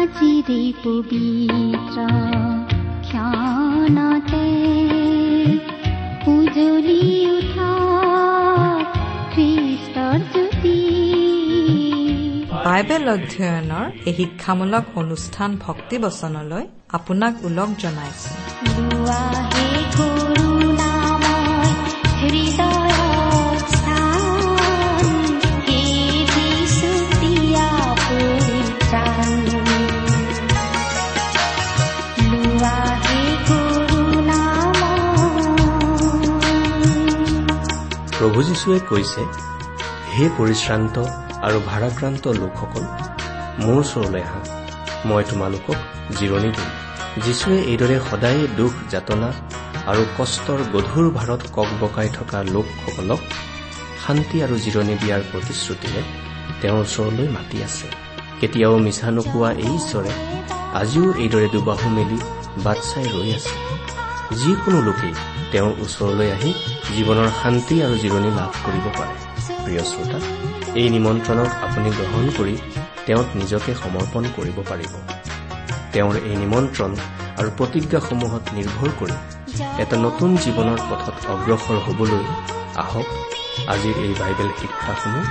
আজিৰে উজলি উঠা খ্ৰীষ্টৰ জ্যোতি বাইবেল অধ্যয়নৰ এই শিক্ষামূলক অনুষ্ঠান ভক্তি বচনলৈ আপোনাক ওলগ জনাইছো। প্ৰভু যীশুৱে কৈছে হে পৰিশ্ৰান্ত আৰু ভাৰাক্ৰান্ত লোকসকল মোৰ ওচৰলৈ আহা। মই তোমালোকক জিৰণি দিম। যীশুৱে এইদৰে সদায়ে দুখ যাতনা আৰু কষ্টৰ গধুৰ ভাৰত কক বকাই থকা লোকসকলক শান্তি আৰু জিৰণি দিয়াৰ প্ৰতিশ্ৰুতিৰে তেওঁৰ ওচৰলৈ মাতি আছে। কেতিয়াও মিছা নোকোৱা এই ঈশ্বৰে আজিও এইদৰে দুবাহু মেলি বাট চাই ৰৈ আছে। যিকোনো লোকেই তেওঁৰ ওচৰলৈ আহি জীৱনৰ শান্তি আৰু জিৰণি লাভ কৰিব পাৰে। প্ৰিয় শ্ৰোতা এই নিমন্ত্ৰণক আপুনি গ্ৰহণ কৰি তেওঁক নিজকে সমৰ্পণ কৰিব পাৰিব। তেওঁৰ এই নিমন্ত্ৰণ আৰু প্ৰতিজ্ঞাসমূহত নিৰ্ভৰ কৰি এটা নতুন জীৱনৰ পথত অগ্ৰসৰ হ'বলৈ আহক আজিৰ এই বাইবেল শিক্ষাসমূহ।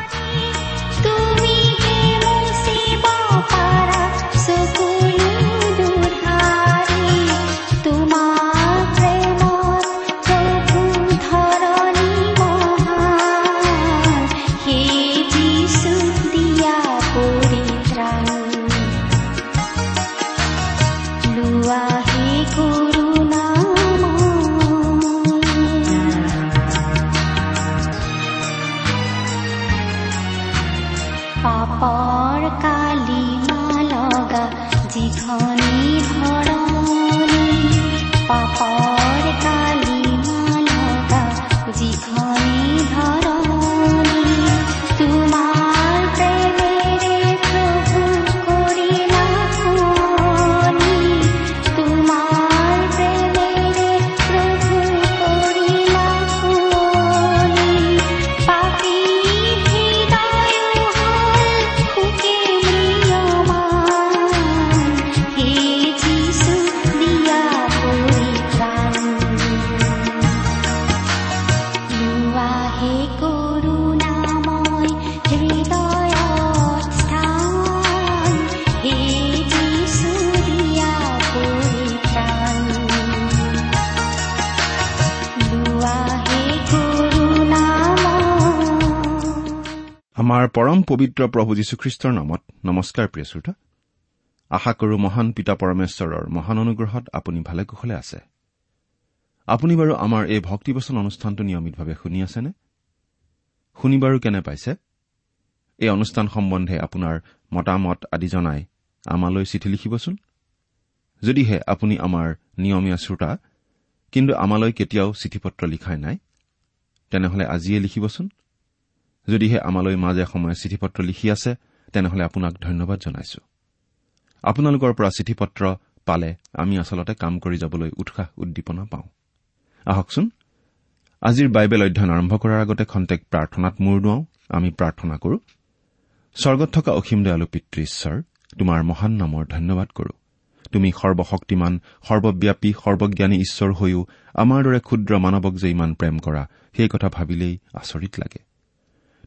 পাপৰ কালি লগা যিখনি ধৰণি আমাৰ পৰম পবিত্ৰ প্ৰভু যীশুখ্ৰীষ্টৰ নামত। নমস্কাৰ প্ৰিয় শ্ৰোতা। আশা কৰো মহান পিতা পৰমেশ্বৰৰ মহান অনুগ্ৰহত আপুনি ভালে কুশলে আছে। আপুনি বাৰু আমাৰ এই ভক্তিবচন অনুষ্ঠানটো নিয়মিতভাৱে শুনি আছেনে? শুনি বাৰু কেনে পাইছে? এই অনুষ্ঠান সম্বন্ধে আপোনাৰ মতামত আদি জনাই আমালৈ চিঠি লিখিবচোন। যদিহে আপুনি আমাৰ নিয়মীয়া শ্ৰোতা কিন্তু আমালৈ কেতিয়াও চিঠি পত্ৰ লিখাই নাই তেনেহলে আজিয়ে লিখিবচোন। যদিহে আমালৈ মাজে সময়ে চিঠি পত্ৰ লিখি আছে তেনেহলে আপোনাক ধন্যবাদ জনাইছো। আপোনালোকৰ পৰা চিঠি পত্ৰ পালে আমি আচলতে কাম কৰি যাবলৈ উৎসাহ উদ্দীপনা পাওঁ। আহকচোন আজিৰ বাইবেল অধ্যয়ন আৰম্ভ কৰাৰ আগতে খন্তেক প্ৰাৰ্থনাত মূৰ দুৱাওঁ। আমি প্ৰাৰ্থনা কৰো স্বৰ্গত থকা অসীম দয়ালু পিতৃ ঈশ্বৰ তোমাৰ মহান নামৰ ধন্যবাদ কৰো। তুমি সৰ্বশক্তিমান সৰ্বব্যাপী সৰ্বজ্ঞানী ঈশ্বৰ হৈও আমাৰ দৰে ক্ষুদ্ৰ মানৱক যে ইমান প্ৰেম কৰা সেই কথা ভাবিলেই আচৰিত লাগে।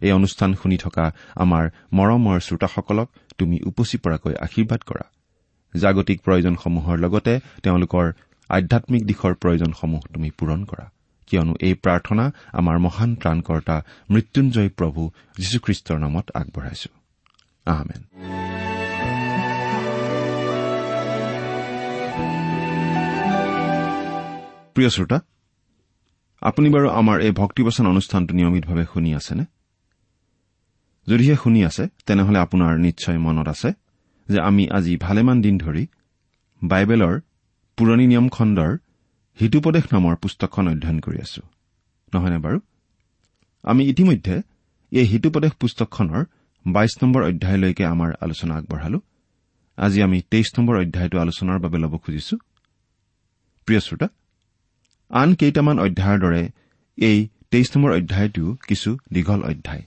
এই অনুষ্ঠান শুনি থকা আমাৰ মৰমৰ শ্ৰোতাসকলক তুমি উপচি পৰাকৈ আশীৰ্বাদ কৰা। জাগতিক প্ৰয়োজনসমূহৰ লগতে তেওঁলোকৰ আধ্যামিক দিশৰ প্ৰয়োজনসমূহ তুমি পূৰণ কৰা। কিয়নো এই প্ৰাৰ্থনা আমাৰ মহান ত্ৰাণকৰ্তা মৃত্যুঞ্জয় প্ৰভু যীশুখ্ৰীষ্টৰ নামত আগবঢ়াইছো। প্ৰিয় শ্ৰোতা আপুনি বাৰু আমাৰ এই ভক্তিবচন অনুষ্ঠানটো নিয়মিতভাৱে শুনি আছেনে? যদিহে শুনি আছে তেনেহলে আপোনাৰ নিশ্চয় মনত আছে যে আমি আজি ভালেমান দিন ধৰি বাইবেলৰ পুৰণি নিয়ম খণ্ডৰ হিতুপদেশ নামৰ পুস্তকখন অধ্যয়ন কৰি আছো। নহয়নে বাৰু? আমি ইতিমধ্যে এই হিতুপদেশ পুস্তকখনৰ বাইছ নম্বৰ অধ্যায়লৈকে আমাৰ আলোচনা আগবঢ়ালো। আজি আমি তেইছ নম্বৰ অধ্যায়টো আলোচনাৰ বাবে ল'ব খুজিছো। প্ৰিয় শ্ৰোতা আন কেইটামান অধ্যায়ৰ দৰে এই তেইছ নম্বৰ অধ্যায়টো কিছু দীঘল অধ্যায়।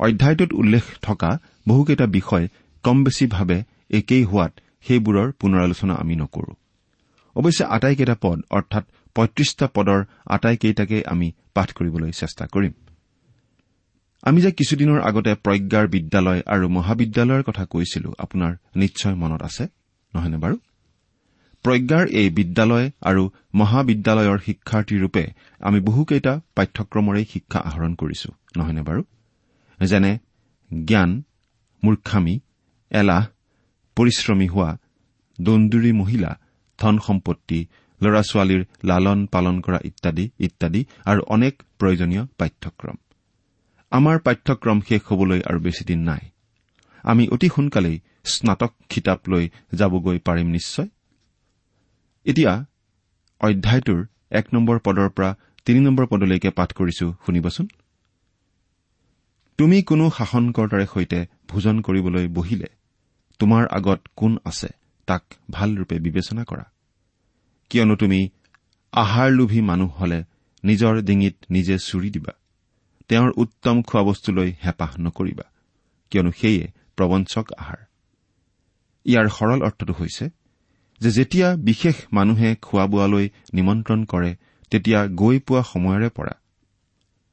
অধ্যায়টোত উল্লেখ থকা বহুকেইটা বিষয় কম বেছিভাৱে একেই হোৱাত সেইবোৰৰ পুনৰালোচনা আমি নকৰো। অৱশ্যে আটাইকেইটা পদ অৰ্থাৎ পঁয়ত্ৰিশটা পদৰ আটাইকেইটাকে আমি পাঠ কৰিবলৈ চেষ্টা কৰিম। আমি যে কিছুদিনৰ আগতে প্ৰজ্ঞাৰ বিদ্যালয় আৰু মহাবিদ্যালয়ৰ কথা কৈছিলো আপোনাৰ নিশ্চয় মনত আছে নহয়নে বাৰু? প্ৰজ্ঞাৰ এই বিদ্যালয় আৰু মহাবিদ্যালয়ৰ শিক্ষাৰ্থীৰূপে আমি বহুকেইটা পাঠ্যক্ৰমৰে শিক্ষা আহৰণ কৰিছো নহয়নে বাৰু? যেনে জ্ঞান মূৰ্খামী এলাহ পৰিশ্ৰমী হোৱা দন্দুৰী মহিলা ধন সম্পত্তি ল'ৰা ছোৱালীৰ লালন পালন কৰা ইত্যাদি ইত্যাদি আৰু অনেক প্ৰয়োজনীয় পাঠ্যক্ৰম। আমাৰ পাঠ্যক্ৰম শেষ হবলৈ আৰু বেছিদিন নাই। আমি অতি সোনকালেই স্নাতক খিতাপ লৈ যাবগৈ পাৰিম নিশ্চয়? এতিয়া অধ্যায়টোৰ এক নম্বৰ পদৰ পৰা তিনি নম্বৰ পদলৈকে পাঠ কৰিছো শুনিবচোন। তুমি কোনো শাসনকৰ্তাৰে সৈতে ভোজন কৰিবলৈ বহিলে তোমাৰ আগত কোন আছে তাক ভালৰূপে বিবেচনা কৰা? কিয়নো তুমি আহাৰ লোভী মানুহ হলে নিজৰ ডিঙিত নিজে চুৰি দিবা তেওঁৰ উত্তম খোৱা বস্তুলৈ হেঁপাহ নকৰিবা কিয়নো সেয়ে প্ৰবঞ্চক আহাৰ। ইয়াৰ সৰল অৰ্থটো হৈছে যে যেতিয়া বিশেষ মানুহে খোৱা বোৱালৈ নিমন্ত্ৰণ কৰে তেতিয়া গৈ পোৱা সময়ৰে পৰা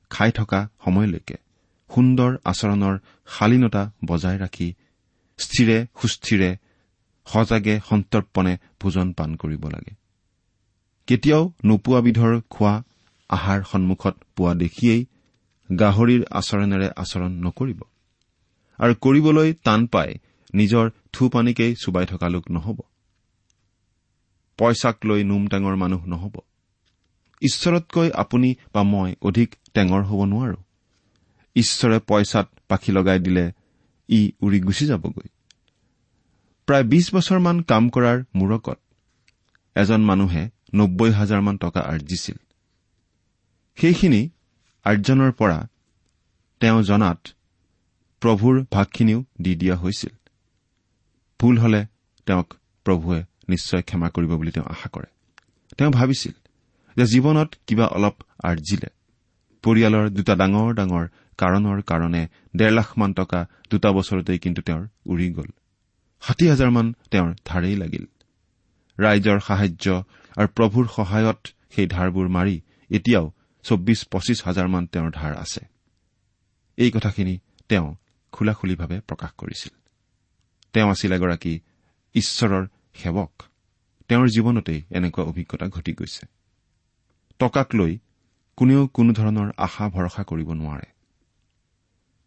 খাই থকা সময়লৈকে সুন্দৰ আচৰণৰ শালীনতা বজাই ৰাখি স্থিৰে সুস্থিৰে সজাগে সন্তৰ্পণে ভোজন পান কৰিব লাগে। কেতিয়াও নোপোৱাবিধৰ খোৱা আহাৰ সন্মুখত পোৱা দেখিয়েই গাহৰিৰ আচৰণেৰে আচৰণ নকৰিব। আৰু কৰিবলৈ টান পাই নিজৰ থু পানীকেই চুবাই থকা লোক নহ'ব। পইচাক লৈ নোম টেঙৰ মানুহ নহ'ব। ঈশ্বৰতকৈ আপুনি বা মই অধিক টেঙৰ হ'ব নোৱাৰো। ঈশ্বৰে পইচাত পাখি লগাই দিলে ই উৰি গুচি যাবগৈ। প্ৰায় বিছ বছৰমান কাম কৰাৰ মূৰকত এজন মানুহে নব্বৈ হাজাৰমান টকা আৰ্জিছিল। সেইখিনি আৰ্জনৰ পৰা তেওঁ জনাত প্ৰভুৰ ভাগখিনিও দি দিয়া হৈছিল। ভুল হলে তেওঁক প্ৰভুৱে নিশ্চয় ক্ষমা কৰিব বুলি তেওঁ আশা কৰে। তেওঁ ভাবিছিল যে জীৱনত কিবা অলপ আৰ্জিলে। পৰিয়ালৰ দুটা ডাঙৰ ডাঙৰ কাৰণৰ কাৰণে ডেৰ লাখমান টকা দুটা বছৰতেই কিন্তু তেওঁৰ উৰি গ'ল। ষাঠি হাজাৰমান তেওঁৰ ধাৰেই লাগিল। ৰাইজৰ সাহায্য আৰু প্ৰভুৰ সহায়ত সেই ধাৰবোৰ মাৰি এতিয়াও চৌব্বিছ পঁচিছ হাজাৰমান তেওঁৰ ধাৰ আছে। এই কথাখিনি তেওঁ খোলাখুলিভাৱে প্ৰকাশ কৰিছিল। তেওঁ আছিল এগৰাকী ঈশ্বৰৰ সেৱক। তেওঁৰ জীৱনতেই এনেকুৱা অভিজ্ঞতা ঘটি গৈছে। টকাক লৈ কোনেও কোনো ধৰণৰ আশা ভৰসা কৰিব নোৱাৰে।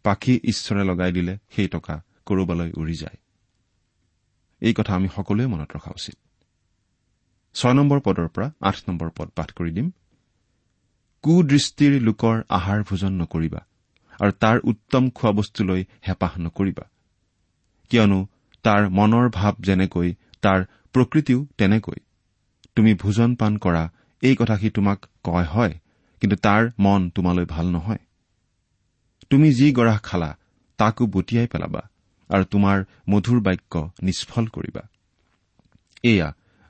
পাখি ঈশ্বৰে লগাই দিলে সেই টকা কৰবালৈ উৰি যায়। এই কথা আমি সকলোৱে মনত ৰখা উচিত। ছয় নম্বৰ পদৰ পৰা আঠ নম্বৰ পদ পাঠ কৰি দিম। কুদৃষ্টিৰ লোকৰ আহাৰ ভোজন নকৰিবা আৰু তাৰ উত্তম খোৱা বস্তুলৈ হেঁপাহ নকৰিবা। কিয়নো তাৰ মনৰ ভাৱ যেনেকৈ তাৰ প্ৰকৃতিও তেনেকৈ। তুমি ভোজন পান কৰা এই কথাষি তোমাক কয় হয় কিন্তু তাৰ মন তোমালৈ ভাল নহয়। তুমি যি গৰাহ খালা তাকো বটিয়াই পেলাবা আৰু তোমাৰ মধুৰ বাক্য নিষ্ফল কৰিবা। এয়া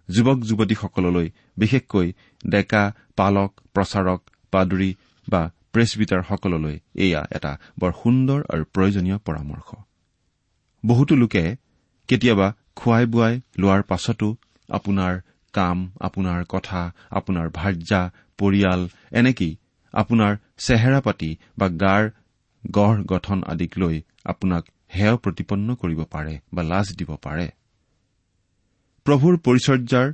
যুৱক যুৱতীসকললৈ বিশেষকৈ ডেকা পালক প্ৰচাৰক পাদুৰী বা প্ৰেছবিটাৰসকললৈ এয়া এটা বৰ সুন্দৰ আৰু প্ৰয়োজনীয় পৰামৰ্শ। বহুতো লোকে কেতিয়াবা খুৱাই বোৱাই লোৱাৰ পাছতো আপোনাৰ কাম আপোনাৰ কথা আপোনাৰ ভাৰ্যা পৰিয়াল এনেকি আপোনাৰ চেহেৰা পাতি বা গাৰ গঢ় গঠন আদিক লৈ আপোনাক হেয় প্ৰতিপন্ন কৰিব পাৰে বা লাজ দিব পাৰে। প্ৰভুৰ পৰিচৰ্যাৰ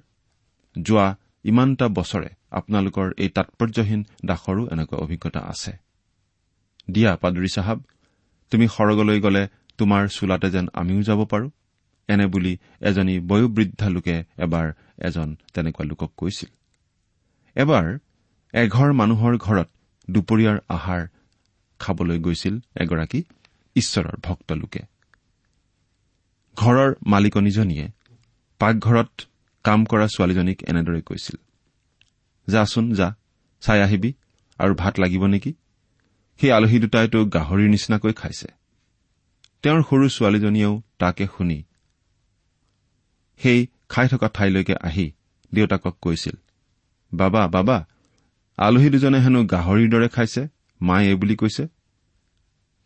যোৱা ইমানটা বছৰে আপোনালোকৰ এই তাৎপৰ্যহীন দাসৰো এনেকুৱা অভিজ্ঞতা আছে। দিয়া পাদুৰী চাহাব তুমি সৰগলৈ গলে তোমাৰ চোলাতে যেন আমিও যাব পাৰো এনে বুলি এজনী বয়োবৃদ্ধা লোকে এবাৰ এজন তেনেকুৱা লোকক কৈছিল। এবাৰ এঘৰ মানুহৰ ঘৰত দুপৰীয়াৰ আহাৰ খাবলৈ গৈছিল এগৰাকী ঈশ্বৰৰ ভক্ত লোকে। ঘৰৰ মালিকনীজনীয়ে পাকঘৰত কাম কৰা ছোৱালীজনীক এনেদৰে কৈছিল যাচোন যা চাই আহিবি আৰু ভাত লাগিব নেকি? সেই আলহী দুটাইতো গাহৰিৰ নিচিনাকৈ খাইছে। তেওঁৰ সৰু ছোৱালীজনীয়েও তাকে শুনি সেই খাই থকা ঠাইলৈকে আহি দেউতাকক কৈছিল বাবা বাবা আলহী দুজনে হেনো গাহৰিৰ দৰে খাইছে? মায়ে বুলি কৈছে?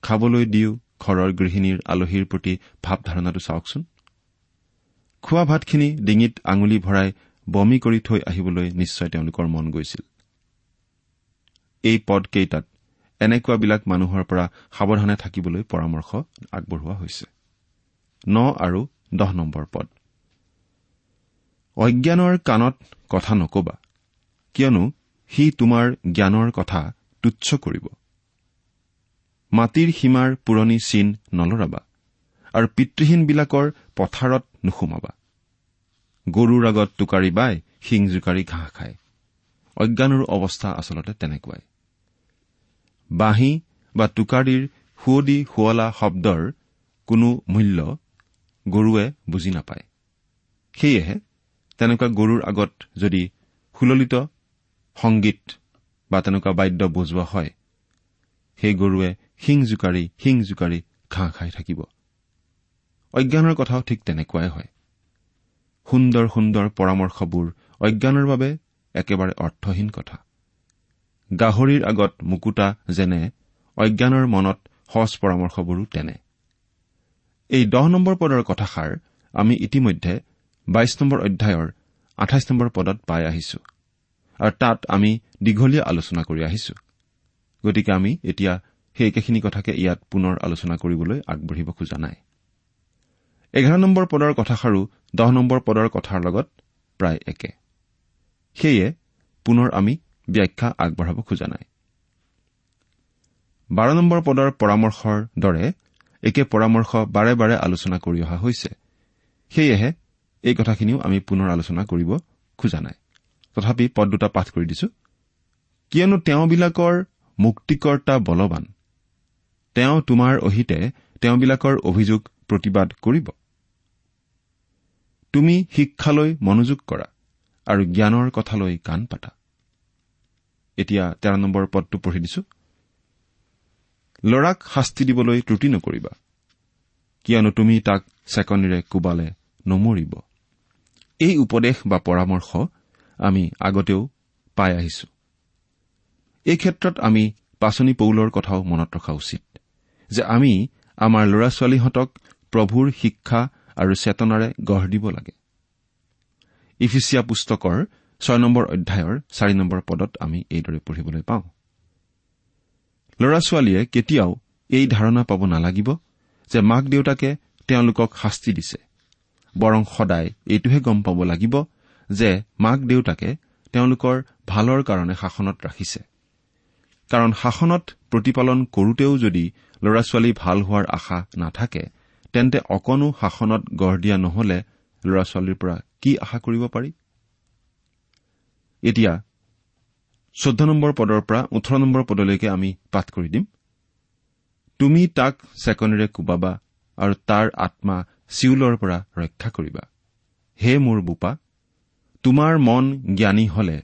খাবলৈ দিও ঘৰৰ গৃহিণীৰ আলহীৰ প্ৰতি ভাৱ ধাৰণাটো চাওকচোন। খোৱা ভাতখিনি ডিঙিত আঙুলি ভৰাই বমি কৰি থৈ আহিবলৈ নিশ্চয় তেওঁলোকৰ মন গৈছিল। এই পদকেইটাত এনেকুৱাবিলাক মানুহৰ পৰা সাৱধানে থাকিবলৈ পৰামৰ্শ আগবঢ়োৱা হৈছে। ন আৰু দহ নম্বৰ পদ। অজ্ঞানৰ কাণত কথা নকবা কিয়নো সি তোমাৰ জ্ঞানৰ কথা তুচ্ছ কৰিব। মাটিৰ সীমাৰ পুৰণি চিন নলৰাবা আৰু পিতৃহীনবিলাকৰ পথাৰত নুসুমাবা। গৰুৰ আগত টোকাৰি বাই শিং জোকাৰি ঘাঁহ খায়। অজ্ঞানৰো অৱস্থা আচলতে তেনেকুৱাই। বাঁহী বা টোকাৰীৰ সুৱদি শুৱলা শব্দৰ কোনো মূল্য গৰুৱে বুজি নাপায়। সেয়েহে তেনেকুৱা গৰুৰ আগত যদি সুললিত সংগীত বা তেনেকুৱা বাদ্য বজোৱা হয়। সেই গৰুৱে শিং জোকাৰি শিং জোকাৰি ঘাঁহ খাই থাকিব। অজ্ঞানৰ কথাও ঠিক তেনেকুৱাই হয়। সুন্দৰ সুন্দৰ পৰামৰ্শবোৰ অজ্ঞানৰ বাবে একেবাৰে অৰ্থহীন কথা। গাহৰিৰ আগত মুকুতা যেনে অজ্ঞানৰ মনত সজ পৰামৰ্শবোৰো তেনে। এই দহ নম্বৰ পদৰ কথাষাৰ আমি ইতিমধ্যে বাইশ নম্বৰ অধ্যায়ৰ আঠাইছ নম্বৰ পদত পাই আহিছো। আৰু তাত আমি দীঘলীয়া আলোচনা কৰি আহিছো। গতিকে আমি এতিয়া সেই একেখিনি কথাকে ইয়াত পুনৰ আলোচনা কৰিবলৈ আগবাঢ়িব খোজা নাই। এঘাৰ নম্বৰ পদৰ কথাষাৰো দহ নম্বৰ পদৰ কথাৰ লগত প্ৰায় একে। সেয়ে পুনৰ আমি ব্যাখ্যা আগবঢ়াব খোজা নাই। বাৰ নম্বৰ পদৰ পৰামৰ্শৰ দৰে একে পৰামৰ্শ বাৰে বাৰে আলোচনা কৰি অহা হৈছে। সেয়েহে এই কথাখিনিও আমি পুনৰ আলোচনা কৰিব খোজা নাই। তথাপি পদ দুটা পাঠ কৰি দিছো। কিয়নো তেওঁবিলাকৰ মুক্তিকৰ্তা বলৱান। তেওঁ তোমাৰ অহিতে তেওঁবিলাকৰ অভিযোগ প্ৰতিবাদ কৰিব। তুমি শিক্ষালৈ মনোযোগ কৰা আৰু জ্ঞানৰ কথালৈ কাণ পাতা। এতিয়া তেৰ নম্বৰ পদটো পঢ়ি দিছো। ল'ৰাক শাস্তি দিবলৈ ত্ৰুটি নকৰিবা। কিয়নো তুমি তাক চেকনিৰে কোবালে নমৰিব। এই উপদেশ বা পৰামৰ্শ আমি আগতেও পাই আহিছো। এই ক্ষেত্ৰত আমি পাচনি পৌলৰ কথাও মনত ৰখা উচিত যে আমি আমাৰ ল'ৰা ছোৱালীহঁতক প্ৰভুৰ শিক্ষা আৰু চেতনাৰে গঢ় দিব লাগে। ইফিচিয়া পুস্তকৰ ছয় নম্বৰ অধ্যায়ৰ চাৰি নম্বৰ পদত আমি এইদৰে পঢ়িবলৈ পাওঁ। ল'ৰা ছোৱালীয়ে কেতিয়াও এই ধাৰণা পাব নালাগিব যে মাক দেউতাকে তেওঁলোকক শাস্তি দিছে বৰং সদায় এইটোহে গম পাব লাগিব যে মাক দেউতাকে তেওঁলোকৰ ভালৰ কাৰণে শাসনত ৰাখিছে। কাৰণ শাসনত প্ৰতিপালন কৰোতেও যদি ল'ৰা ছোৱালী ভাল হোৱাৰ আশা নাথাকে তেন্তে অকণো শাসনত গঢ় দিয়া নহলে ল'ৰা ছোৱালীৰ পৰা কি আশা কৰিব পাৰি? এতিয়া চৈধ্য নম্বৰ পদৰ পৰা ওঠৰ নম্বৰ পদলৈকে আমি পাঠ কৰি দিম। তুমি তাক চেকনিৰে কোবাবা আৰু তাৰ আত্মা চিউলৰ পৰা ৰক্ষা কৰিবা। হে মোৰ বোপা তোমাৰ মন জ্ঞানী হলে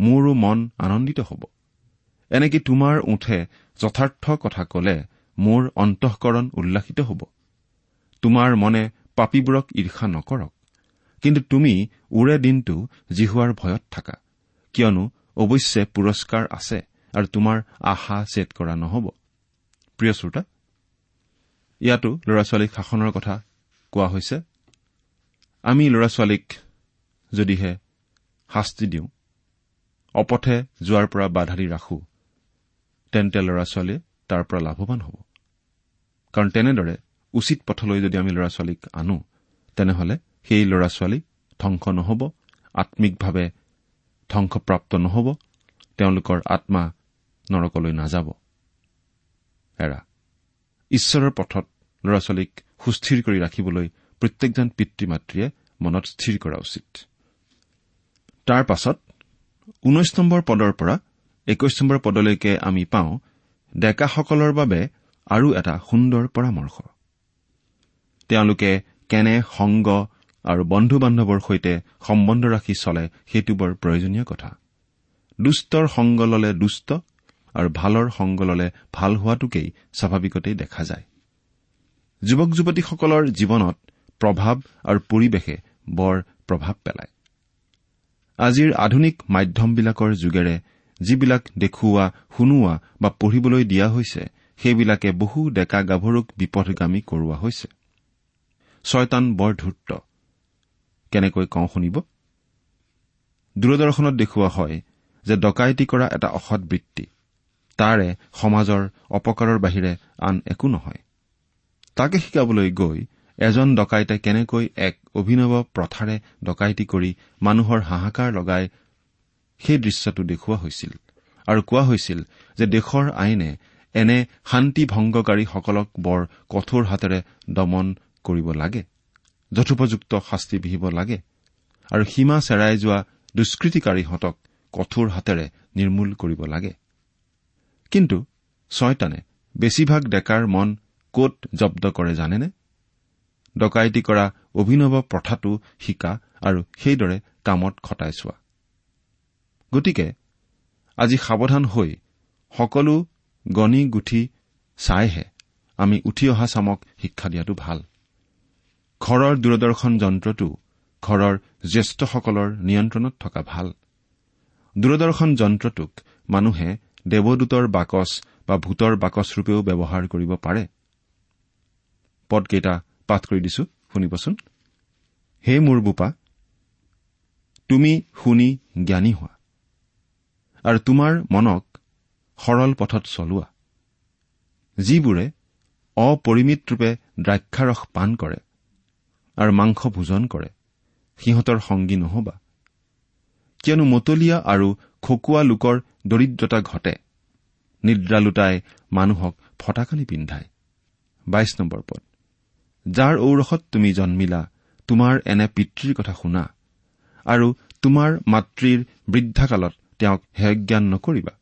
মোৰো মন আনন্দিত হ'ব। এনেকে তোমাৰ ওঠে যথাৰ্থ কথা কলে মোৰ অন্তঃকৰণ উল্লাসিত হ'ব। তোমাৰ মনে পাপীবোৰক ঈৰ্ষা নকৰক। কিন্তু তুমি ওৰে দিনটো জিহুৱাৰ ভয়ত থাকা। কিয়নো অৱশ্যে পুৰস্কাৰ আছে আৰু তোমাৰ আশা ছেদ কৰা নহ'ব। প্ৰিয় শ্ৰোতা ইয়াতো ল'ৰা ছোৱালীক শাসনৰ কথা কোৱা হৈছে। আমি ল'ৰা ছোৱালীক যদিহে শাস্তি দিওঁ। অপথে যোৱাৰ পৰা বাধা দি ৰাখো। তেন্তে ল'ৰা ছোৱালীয়ে তাৰ পৰা লাভৱান হ'ব। কাৰণ তেনেদৰে উচিত পথলৈ যদি আমি ল'ৰা ছোৱালীক আনো তেনেহলে সেই ল'ৰা ছোৱালী ধ্বংস নহ'ব আম্মিকভাৱে ধ্বংসপ্ৰাপ্ত নহ'ব তেওঁলোকৰ আত্মা নৰকলৈ নাযাব। এৰা ঈশ্বৰৰ পথত ল'ৰা ছোৱালীক সুস্থিৰ কৰি ৰাখিবলৈ প্ৰত্যেকজন পিতৃ মাতৃয়ে মনত স্থিৰ কৰা উচিত। তাৰ পাছত ঊনৈশ নম্বৰ পদৰ পৰা একৈশ নম্বৰ পদলৈকে আমি পাওঁ ডেকাসকলৰ বাবে আৰু এটা সুন্দৰ পৰামৰ্শ। তেওঁলোকে কেনে সংগ আৰু বন্ধু বান্ধৱৰ সৈতে সম্বন্ধ ৰাখি চলে সেইটো বৰ প্ৰয়োজনীয় কথা। দুষ্টৰ সংগ ললে দুষ্ট আৰু ভালৰ সংগ ললে ভাল হোৱাটোকেই স্বাভাৱিকতেই দেখা যায়। যুৱক যুৱতীসকলৰ জীৱনত প্ৰভাৱ আৰু পৰিৱেশে বৰ প্ৰভাৱ পেলায়। আজিৰ আধুনিক মাধ্যমবিলাকৰ যোগেৰে যিবিলাক দেখুওৱা শুনোৱা বা পঢ়িবলৈ দিয়া হৈছে সেইবিলাকে বহু ডেকা গাভৰুক বিপথগামী কৰোৱা হৈছে। ছয়তান বৰ ধূৰ্ত কেনেকৈ কওঁ শুনিব? দূৰদৰ্শনত দেখুওৱা হয় যে ডকাইতি কৰা এটা অসৎ বৃত্তি। তাৰে সমাজৰ অপকাৰৰ বাহিৰে আন একো নহয়। তাকে শিকাবলৈ গৈ এজন ডকাইতে কেনেকৈ এক অভিনৱ প্ৰথাৰে ডকাইতি কৰি মানুহৰ হাহাকাৰ লগাই সেই দৃশ্যটো দেখুওৱা হৈছিল। আৰু কোৱা হৈছিল যে দেশৰ আইনে এনে শান্তি ভংগকাৰীসকলক বৰ কঠোৰ হাতেৰে দমন কৰিব লাগে যথোপযুক্ত শাস্তি বিহিব লাগে আৰু সীমা চেৰাই যোৱা দুষ্কৃতিকাৰীহঁতক কঠোৰ হাতেৰে নিৰ্মূল কৰিব লাগে। কিন্তু ছয়তানে বেছিভাগ ডেকাৰ মন কত জব্দ কৰে জানেনে? ডকাইতি কৰা অভিনৱ প্ৰথাটো শিকা আৰু সেইদৰে কামত খটাই চোৱা। গতিকে আজি সাৱধান হৈ সকলো গণি গুঠি চাইহে আমি উঠি অহা চামক শিক্ষা দিয়াটো ভাল। ঘৰৰ দূৰদৰ্শন যন্ত্ৰটো ঘৰৰ জ্যেষ্ঠসকলৰ নিয়ন্ত্ৰণত থকা ভাল। দূৰদৰ্শন যন্ত্ৰটোক মানুহে দেৱদূতৰ বাকচ বা ভূতৰ বাকচৰূপেও ব্যৱহাৰ কৰিব পাৰে। পদকেইটা পাঠ কৰি দিছো শুনিবচোন। হে মোৰ বোপা তুমি শুনি জ্ঞানী হোৱা আৰু তোমাৰ মনক সৰল পথত চলোৱা। যিবোৰে অপৰিমিতৰূপে দ্ৰাক্ষাৰস পাণ কৰে আৰু মাংস ভোজন কৰে সিহঁতৰ সংগী নহবা। কিয়নো মতলীয়া আৰু খকুৱা লোকৰ দৰিদ্ৰতা ঘটে নিদ্ৰা লুটাই মানুহক ফটাকালি পিন্ধায়। বাইশ নম্বৰ পদ। যাৰ ঔৰসত তুমি জন্মিলা তোমাৰ এনে পিতৃৰ কথা শুনা। আৰু তোমাৰ মাতৃৰ বৃদ্ধাকালত তেওঁক হেয়জ্ঞান নকৰিবা।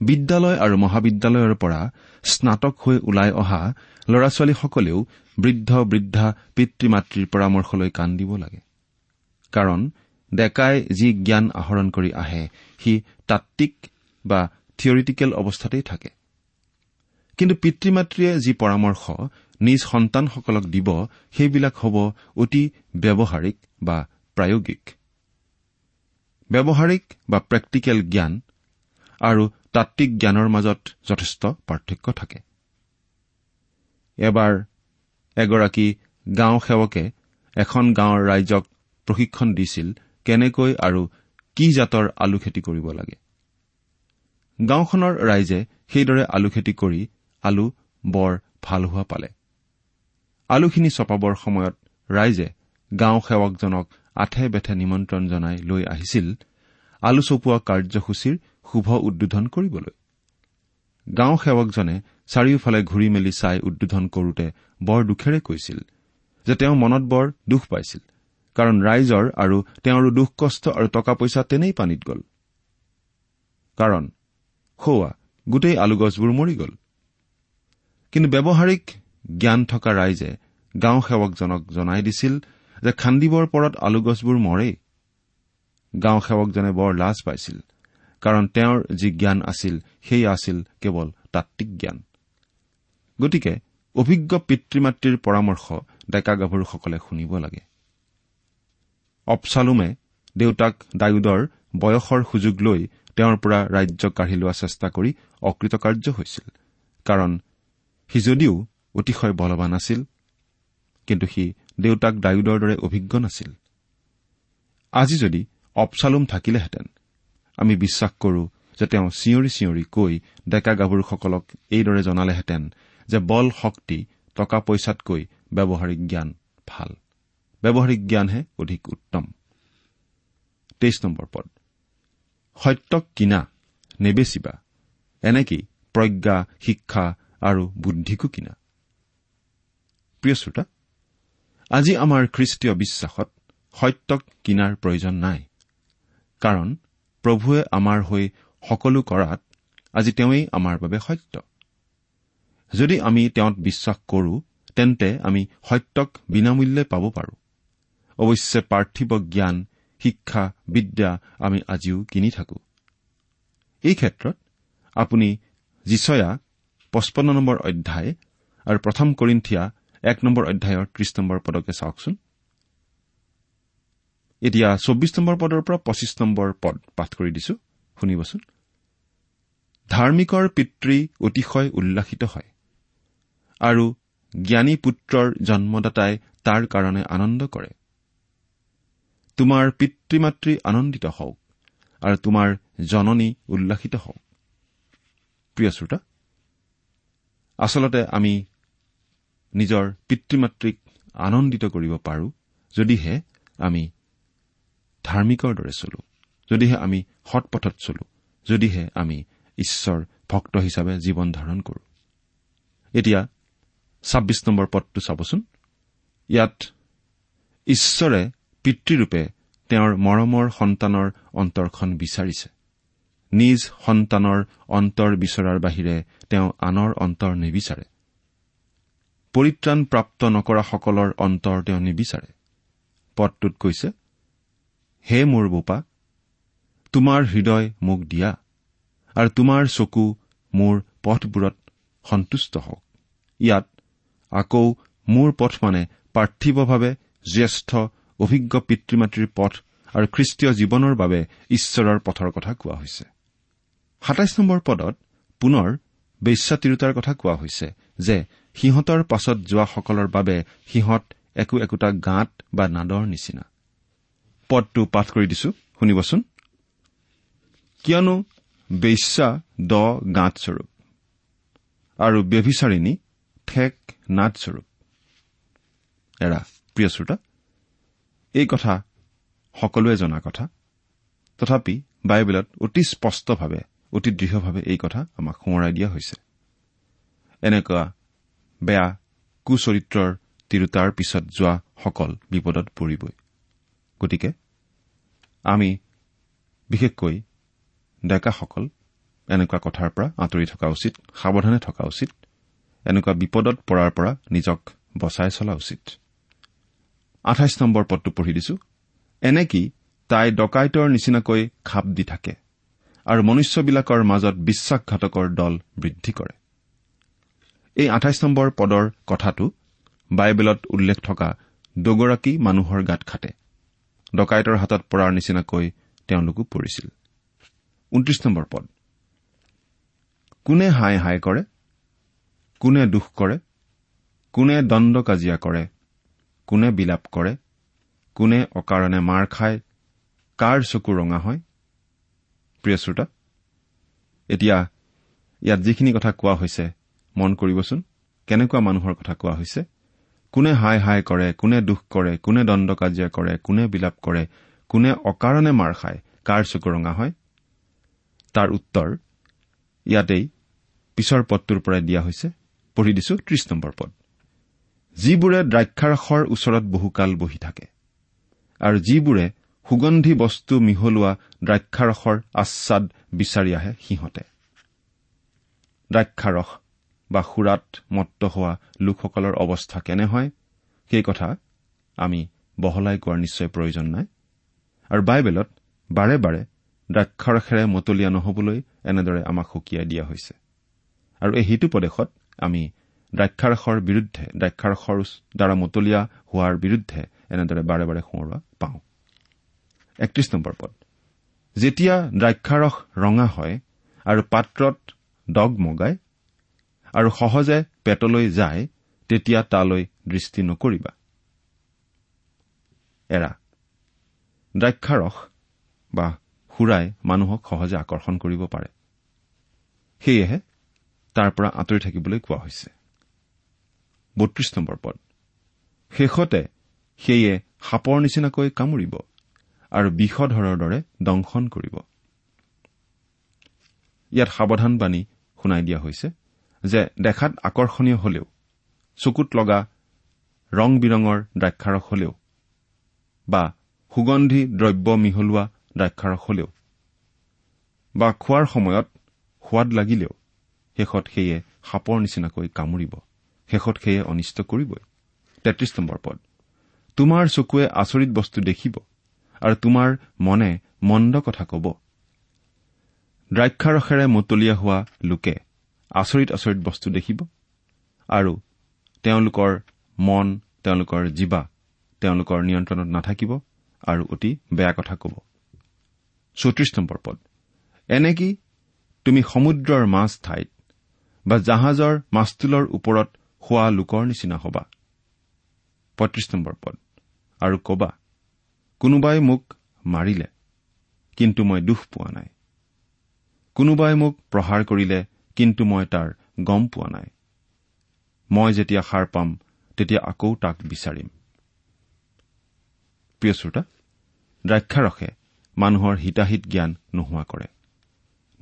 বিদ্যালয় আৰু মহাবিদ্যালয়ৰ পৰা স্নাতক হৈ ওলাই অহা ল'ৰা ছোৱালীসকলেও বৃদ্ধ বৃদ্ধা পিতৃ মাতৃৰ পৰামৰ্শলৈ কাণ দিব লাগে। কাৰণ ডেকাই যি জ্ঞান আহৰণ কৰি আহে সি তাত্বিক বা থিয়ৰিটিকেল অৱস্থাতেই থাকে। কিন্তু পিতৃ মাতৃয়ে যি পৰামৰ্শ নিজ সন্তানসকলক দিব সেইবিলাক হ'ব অতি ব্যৱহাৰিক বা প্ৰায়োগিক। ব্যৱহাৰিক বা প্ৰেক্টিকেল জ্ঞান আৰু তাত্বিক জ্ঞানৰ মাজত যথেষ্ট পাৰ্থক্য থাকে। এবাৰ এগৰাকী গাঁও সেৱকে এখন গাঁৱৰ ৰাইজক প্ৰশিক্ষণ দিছিল কেনেকৈ আৰু কি জাতৰ আলু খেতি কৰিব লাগে। গাঁওখনৰ ৰাইজে সেইদৰে আলু খেতি কৰি আলু বৰ ভাল হোৱা পালে। আলুখিনি চপাবৰ সময়ত ৰাইজে গাঁও সেৱকজনক আঠে বেঠে নিমন্ত্ৰণ জনাই লৈ আহিছিল আলু চপোৱা কাৰ্যসূচীৰ শুভ উদ্বোধন কৰিবলৈ। গাঁও সেৱকজনে চাৰিওফালে ঘূৰি মেলি চাই উদ্বোধন কৰোতে বৰ দুখেৰে কৈছিল যে তেওঁ মনত বৰ দুখ পাইছিল কাৰণ ৰাইজৰ আৰু তেওঁৰো দুখ কষ্ট আৰু টকা পইচা তেনেই পানীত গ'ল। কাৰণ সৌৱা গোটেই আলুগছবোৰ মৰি গ'ল। কিন্তু ব্যৱহাৰিক জ্ঞান থকা ৰাইজে গাঁও সেৱকজনক জনাই দিছিল যে খান্দিবৰ পৰত আলুগছবোৰ মৰেই। গাঁও সেৱকজনে বৰ লাজ পাইছিল কাৰণ তেওঁৰ যি জ্ঞান আছিল সেয়া আছিল কেৱল তাত্বিক জ্ঞান। গতিকে অভিজ্ঞ পিতৃ মাতৃৰ পৰামৰ্শ ডেকা গাভৰুসকলে শুনিব লাগে। অপচালুমে দেউতাক ডায়ুদৰ বয়সৰ সুযোগ লৈ তেওঁৰ পৰা ৰাজ্য কাঢ়ি লোৱা চেষ্টা কৰি অকৃতকাৰ্য হৈছিল কাৰণ সি যদিও অতিশয় বলৱান আছিল কিন্তু সি দেউতাক ডায়ুদৰ দৰে অভিজ্ঞ নাছিল। আজি যদি অপচালুম থাকিলেহেঁতেন আমি বিশ্বাস কৰো যে তেওঁ চিঞৰি চিঞৰি কৈ ডেকা গাভৰুসকলক এইদৰে জনালেহেঁতেন যে বল শক্তি টকা পইচাতকৈ ব্যৱহাৰিক জ্ঞান ভাল। ব্যৱহাৰিক জ্ঞানহে অধিক উত্তম। পদ। সত্যক কিনা নেবেচিবা এনেকেই প্ৰজ্ঞা শিক্ষা আৰু বুদ্ধিকো কিনা? প্ৰিয় শ্ৰোতা আজি আমাৰ খ্ৰীষ্টীয় বিশ্বাসত সত্যক কিনাৰ প্ৰয়োজন নাই। কাৰণ প্ৰভুৱে আমাৰ হৈ সকলো কৰাত আজি তেওঁই আমাৰ বাবে সত্য। যদি আমি তেওঁত বিশ্বাস কৰো তেন্তে আমি সত্যক বিনামূল্যে পাব পাৰো। অৱশ্যে পাৰ্থিৱ জ্ঞান শিক্ষা বিদ্যা আমি আজিও কিনি থাকো। এই ক্ষেত্ৰত আপুনি যিচয়া পঁচপন্ন নম্বৰ অধ্যায় আৰু প্ৰথম কৰিন্ঠিয়া এক নম্বৰ অধ্যায়ৰ ত্ৰিশ নম্বৰ পদকে চাওকচোন। এতিয়া চৌবিশ নম্বৰ পদৰ পৰা পঁচিছ নম্বৰ পদ পাঠ কৰি দিছো শুনিবচোন। ধাৰ্মিকৰ পিতৃ অতিশয় উল্লাসিত হয় আৰু জ্ঞানী পুত্ৰৰ জন্মদাতাই তাৰ কাৰণে আনন্দ কৰে। তোমাৰ পিতৃ মাতৃ আনন্দিত হওক আৰু তোমাৰ জননী উল্লাসিত হওক। প্ৰিয় শ্ৰোতা আচলতে আমি নিজৰ পিতৃ মাতৃক আনন্দিত কৰিব পাৰো যদিহে আমি ধাৰ্মিকৰ দৰে চলো যদিহে আমি সৎ পথত চলো যদিহে আমি ঈশ্বৰ ভক্ত হিচাপে জীৱন ধাৰণ কৰো। এতিয়া ছাব্বিছ নম্বৰ পদটো চাবচোন। ইয়াত ঈশ্বৰে পিতৃৰূপে তেওঁৰ মৰমৰ সন্তানৰ অন্তৰখন বিচাৰিছে। নিজ সন্তানৰ অন্তৰ বিচৰাৰ বাহিৰে তেওঁ আনৰ অন্তৰ নিবিচাৰে। পৰিত্ৰাণ প্ৰাপ্ত নকৰাসকলৰ অন্তৰ তেওঁ নিবিচাৰে। পদটোত কৈছে হে মোৰ বোপা তোমাৰ হৃদয় মোক দিয়া আৰু তোমাৰ চকু মোৰ পথবোৰত সন্তুষ্ট হওক। ইয়াত আকৌ মোৰ পথ মানে পাৰ্থিৱভাৱে জ্যেষ্ঠ অভিজ্ঞ পিতৃ মাতৃৰ পথ আৰু খ্ৰীষ্টীয় জীৱনৰ বাবে ঈশ্বৰৰ পথৰ কথা কোৱা হৈছে। সাতাইছ নম্বৰ পদত পুনৰ বেশ্যা তিৰোতাৰ কথা কোৱা হৈছে যে সিহঁতৰ পাছত যোৱাসকলৰ বাবে সিহঁত একো একোটা গাঁত বা নাদৰ নিচিনা। পদটো পাঠ কৰি দিছো শুনিবচোন। কিয়নো বেশ্যা দ গাঁতস্বৰূপ আৰু ব্যভিচাৰিণী ঠেক নাটস্বৰূপ এৰা প্ৰিয় শ্ৰোতা এই কথা সকলোৱে জনা কথা। তথাপি বাইবেলত অতি স্পষ্টভাৱে অতি দৃঢ়ভাৱে এই কথা আমাক সোঁৱৰাই দিয়া হৈছে। এনেকুৱা বেয়া কুচৰিত্ৰৰ তিৰোতাৰ পিছত যোৱাসকল বিপদত পৰিবই। গতিকে আমি বিশেষকৈ ডেকাসকল এনেকুৱা কথাৰ পৰা আঁতৰি থকা উচিত সাৱধানে থকা উচিত এনেকুৱা বিপদত পৰাৰ পৰা নিজক বচাই চলা উচিত। আঠাইছ নম্বৰ পদটো পঢ়ি দিছো। এনেকি তাই ডকাইতৰ নিচিনাকৈ খাপ দি থাকে আৰু মনুষ্যবিলাকৰ মাজত বিশ্বাসঘাতকৰ দল বৃদ্ধি কৰে। এই আঠাইছ নম্বৰ পদৰ কথাটো বাইবেলত উল্লেখ থকা দুগৰাকী মানুহৰ গাত খাটে। ডকাইতৰ হাতত পৰাৰ নিচিনাকৈ তেওঁলোকো পৰিছিল। কোনে হাই হাই কৰে? কোনে দুখ কৰে? কোনে দণ্ড কাজিয়া কৰে? কোনে বিলাপ কৰে? কোনে অকাৰণে মাৰ খায়? কাৰ চকু ৰঙা হয়? প্ৰিয় শ্ৰোতা এতিয়া ইয়াত যিখিনি কথা কোৱা হৈছে মন কৰিবচোন। কেনেকুৱা মানুহৰ কথা কোৱা হৈছে? কোনে হাই হাই কৰে কোনে দুখ কৰে কোনে দণ্ড কাজিয়া কৰে কোনে বিলাপ কৰে কোনে অকাৰণে মাৰ খায় কাৰ চকু ৰঙা হয়? তাৰ উত্তৰ ইয়াতেই পিছৰ পদটোৰ পৰাই দিয়া হৈছে। পঢ়ি দিছো ত্ৰিশ নম্বৰ পদ। যিবোৰে দ্ৰাক্ষাৰসৰ ওচৰত বহুকাল বহি থাকে আৰু যিবোৰে সুগন্ধি বস্তু মিহলোৱা দ্ৰাক্ষাৰসৰ আচ্ছাদ বিচাৰি আহে সিহঁতে। দ্ৰাক্ষাৰস বা সুৰাত মত্ত হোৱা লোকসকলৰ অৱস্থা কেনে হয়? সেই কথা আমি বহলাই কোৱাৰ নিশ্চয় প্ৰয়োজন নাই। আৰু বাইবেলত বাৰে বাৰে দ্ৰাক্ষাৰসেৰে মতলীয়া নহবলৈ এনেদৰে আমাক সকীয়াই দিয়া হৈছে। আৰু এই সিটো প্ৰদেশত আমি দ্ৰাক্ষাৰসৰ বিৰুদ্ধে দ্ৰাক্ষাৰসৰ দ্বাৰা মতলীয়া হোৱাৰ বিৰুদ্ধে এনেদৰে বাৰে বাৰে সোঁৱৰোৱা পাওঁ। পদ। যেতিয়া দ্ৰাক্ষাৰস ৰঙা হয় আৰু পাত্ৰত ডগ মগায় আৰু সহজে পেটলৈ যায় তেতিয়া তালৈ দৃষ্টি নকৰিবা। দ্ৰাক্ষাৰস বা সুৰাই মানুহক সহজে আকৰ্ষণ কৰিব পাৰে। সেয়েহে তাৰ পৰা আঁতৰি থাকিবলৈ কোৱা হৈছে। শেষতে সেয়ে সাপৰ নিচিনাকৈ কামুৰিব আৰু বিষধৰৰ দৰে দংশন কৰিব। ইয়াত সাৱধানবাণী শুনাই দিয়া হৈছে। যে দেখাত আকৰ্ষণীয় হলেও চকুত লগা ৰং বিৰঙৰ দ্ৰাক্ষাৰস হলেও বা সুগন্ধি দ্ৰব্য মিহলোৱা দ্ৰাক্ষাৰস হলেও বা খোৱাৰ সময়ত সোৱাদ লাগিলেও শেষত সেয়ে সাপৰ নিচিনাকৈ কামুৰিব শেষত সেয়ে অনিষ্ট কৰিবই। তেত্ৰিশ নম্বৰ পদ। তোমাৰ চকুৱে আচৰিত বস্তু দেখিব আৰু তোমাৰ মনে মন্দ কথা কব। দ্ৰাক্ষাৰসেৰে মতলীয়া হোৱা লোকে আচৰিত আচৰিত বস্তু দেখিব। আৰু তেওঁলোকৰ মন তেওঁলোকৰ জীৱা তেওঁলোকৰ নিয়ন্ত্ৰণত নাথাকিব আৰু অতি বেয়া কথা কব। চৌত্ৰিশ নম্বৰ পদ। এনেকি তুমি সমুদ্ৰৰ মাছ ঠাইত বা জাহাজৰ মাছটোলৰ ওপৰত শোৱা লোকৰ নিচিনা হবা? পঁয়ত্ৰিশ নম্বৰ পদ। আৰু কবা কোনোবাই মোক মাৰিলে কিন্তু মই দুখ পোৱা নাই। কোনোবাই মোক প্ৰহাৰ কৰিলে কিন্তু মই তাৰ গম পোৱা নাই। মই যেতিয়া সাৰ পাম তেতিয়া আকৌ তাক বিচাৰিম। প্ৰিয় শ্ৰোতা দ্ৰাক্ষাৰসে মানুহৰ হিতাহিত জ্ঞান নোহোৱা কৰে।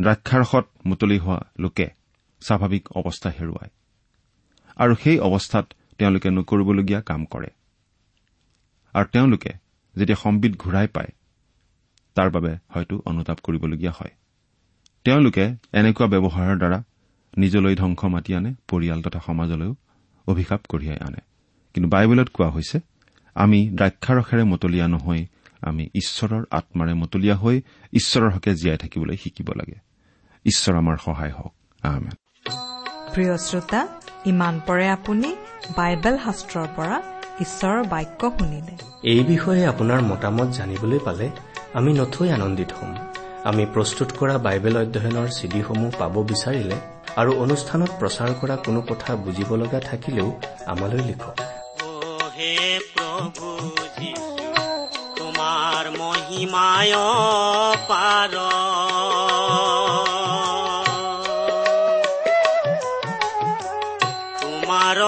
দ্ৰাক্ষাৰসত মুতলি হোৱা লোকে স্বাভাৱিক অৱস্থা হেৰুৱায়। আৰু সেই অৱস্থাত তেওঁলোকে নকৰিবলগীয়া কাম কৰে। আৰু তেওঁলোকে যেতিয়া সম্বিত ঘূৰাই পায় তাৰ বাবে হয়তো অনুতাপ কৰিবলগীয়া হয়। তেওঁলোকে এনেকুৱা ব্যৱহাৰৰ দ্বাৰা নিজলৈ ধ্বংস মাতি আনে পৰিয়াল তথা সমাজলৈও অভিশাপ কঢ়িয়াই আনে। কিন্তু বাইবেলত কোৱা হৈছে আমি দ্ৰাক্ষাৰসেৰে মতলীয়া নহৈ আমি ঈশ্বৰৰ আত্মাৰে মতলীয়া হৈ ঈশ্বৰৰ হকে জীয়াই থাকিবলৈ শিকিব লাগে। ঈশ্বৰ আমাৰ সহায় হওক। প্ৰিয় শ্ৰোতা ইমান পৰে আপুনি বাইবেল শাস্ত্ৰৰ পৰা ঈশ্বৰৰ বাক্য শুনিলে। এই বিষয়ে আপোনাৰ মতামত জানিবলৈ পালে আমি নথৈ আনন্দিত হ'ম। আমি প্ৰস্তুত কৰা বাইবেল অধ্যয়নৰ চিডিসমূহ পাব বিচাৰিলে আৰু অনুষ্ঠানত প্ৰচাৰ কৰা কোনো কথা বুজিব লগা থাকিলেও আমালৈ লিখক। তোমাৰ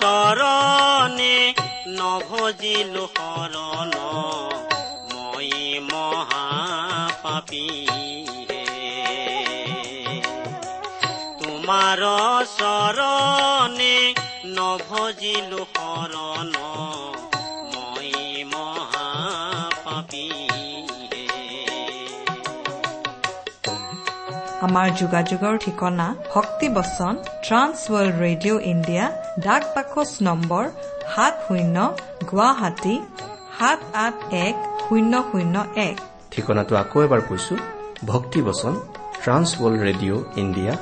চৰণে নভজিলো শৰণ। তোমাৰ চৰণে নভজিলো শৰণ মই আমাৰ যোগাযোগৰ ঠিকনা ভক্তিবচন ট্ৰান্স ৱৰ্ল্ড ৰেডিঅ' ইণ্ডিয়া ডাক বাকচ নম্বৰ সাত শূন্য গুৱাহাটী সাত আঠ এক শূন্য শূন্য এক। ঠিকনাটো আকৌ এবাৰ কৈছো ভক্তি বচন ট্ৰান্স ৱৰ্ল্ড ৰেডিঅ' ইণ্ডিয়া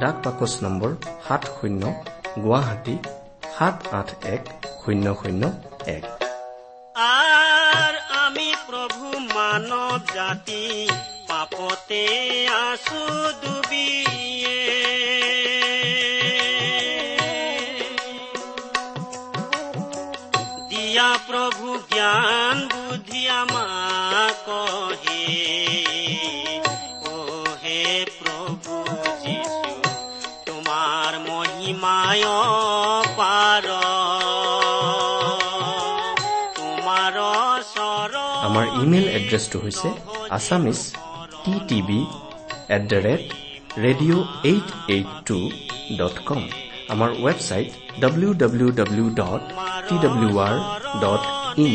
ডাক বাকচ নম্বৰ সাত শূন্য গুৱাহাটী সাত আঠ এক শূন্য শূন্য এক। আমি প্ৰভু মানব জাতি পাপতে আছো ডুবিয়ে। দিয়া প্ৰভু জ্ঞান যিশু তোমাৰ মহিমায় পাৰ। তোমাৰ আমাৰ ইমেইল এড্ৰেছটো হৈছে Assamese T TV at the rate radio' eight eight two dot com. আমাৰ website W W W dot T W R dot in.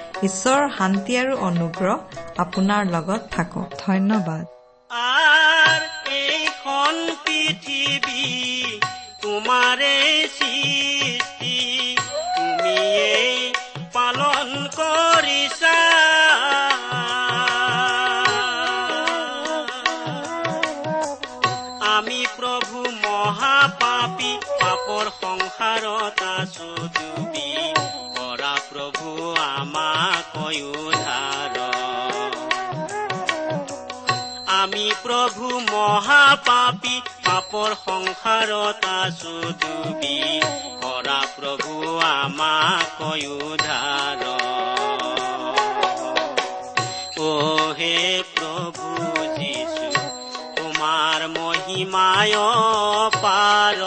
ঈশ্বৰৰ শান্তি আৰু অনুগ্ৰহ আপোনাৰ লগত থাকক। ধন্যবাদ। এইখন পৃথিৱী তোমাৰে প্ৰভু মহাপাপী পাপৰ সংসাৰত আছো ডুবি কৰা প্ৰভু আমাক উদ্ধাৰ হে প্ৰভু যীশু তোমাৰ মহিমায় পাৰ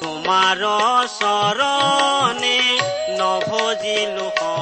তোমাৰ চৰণে নভ নভজিলো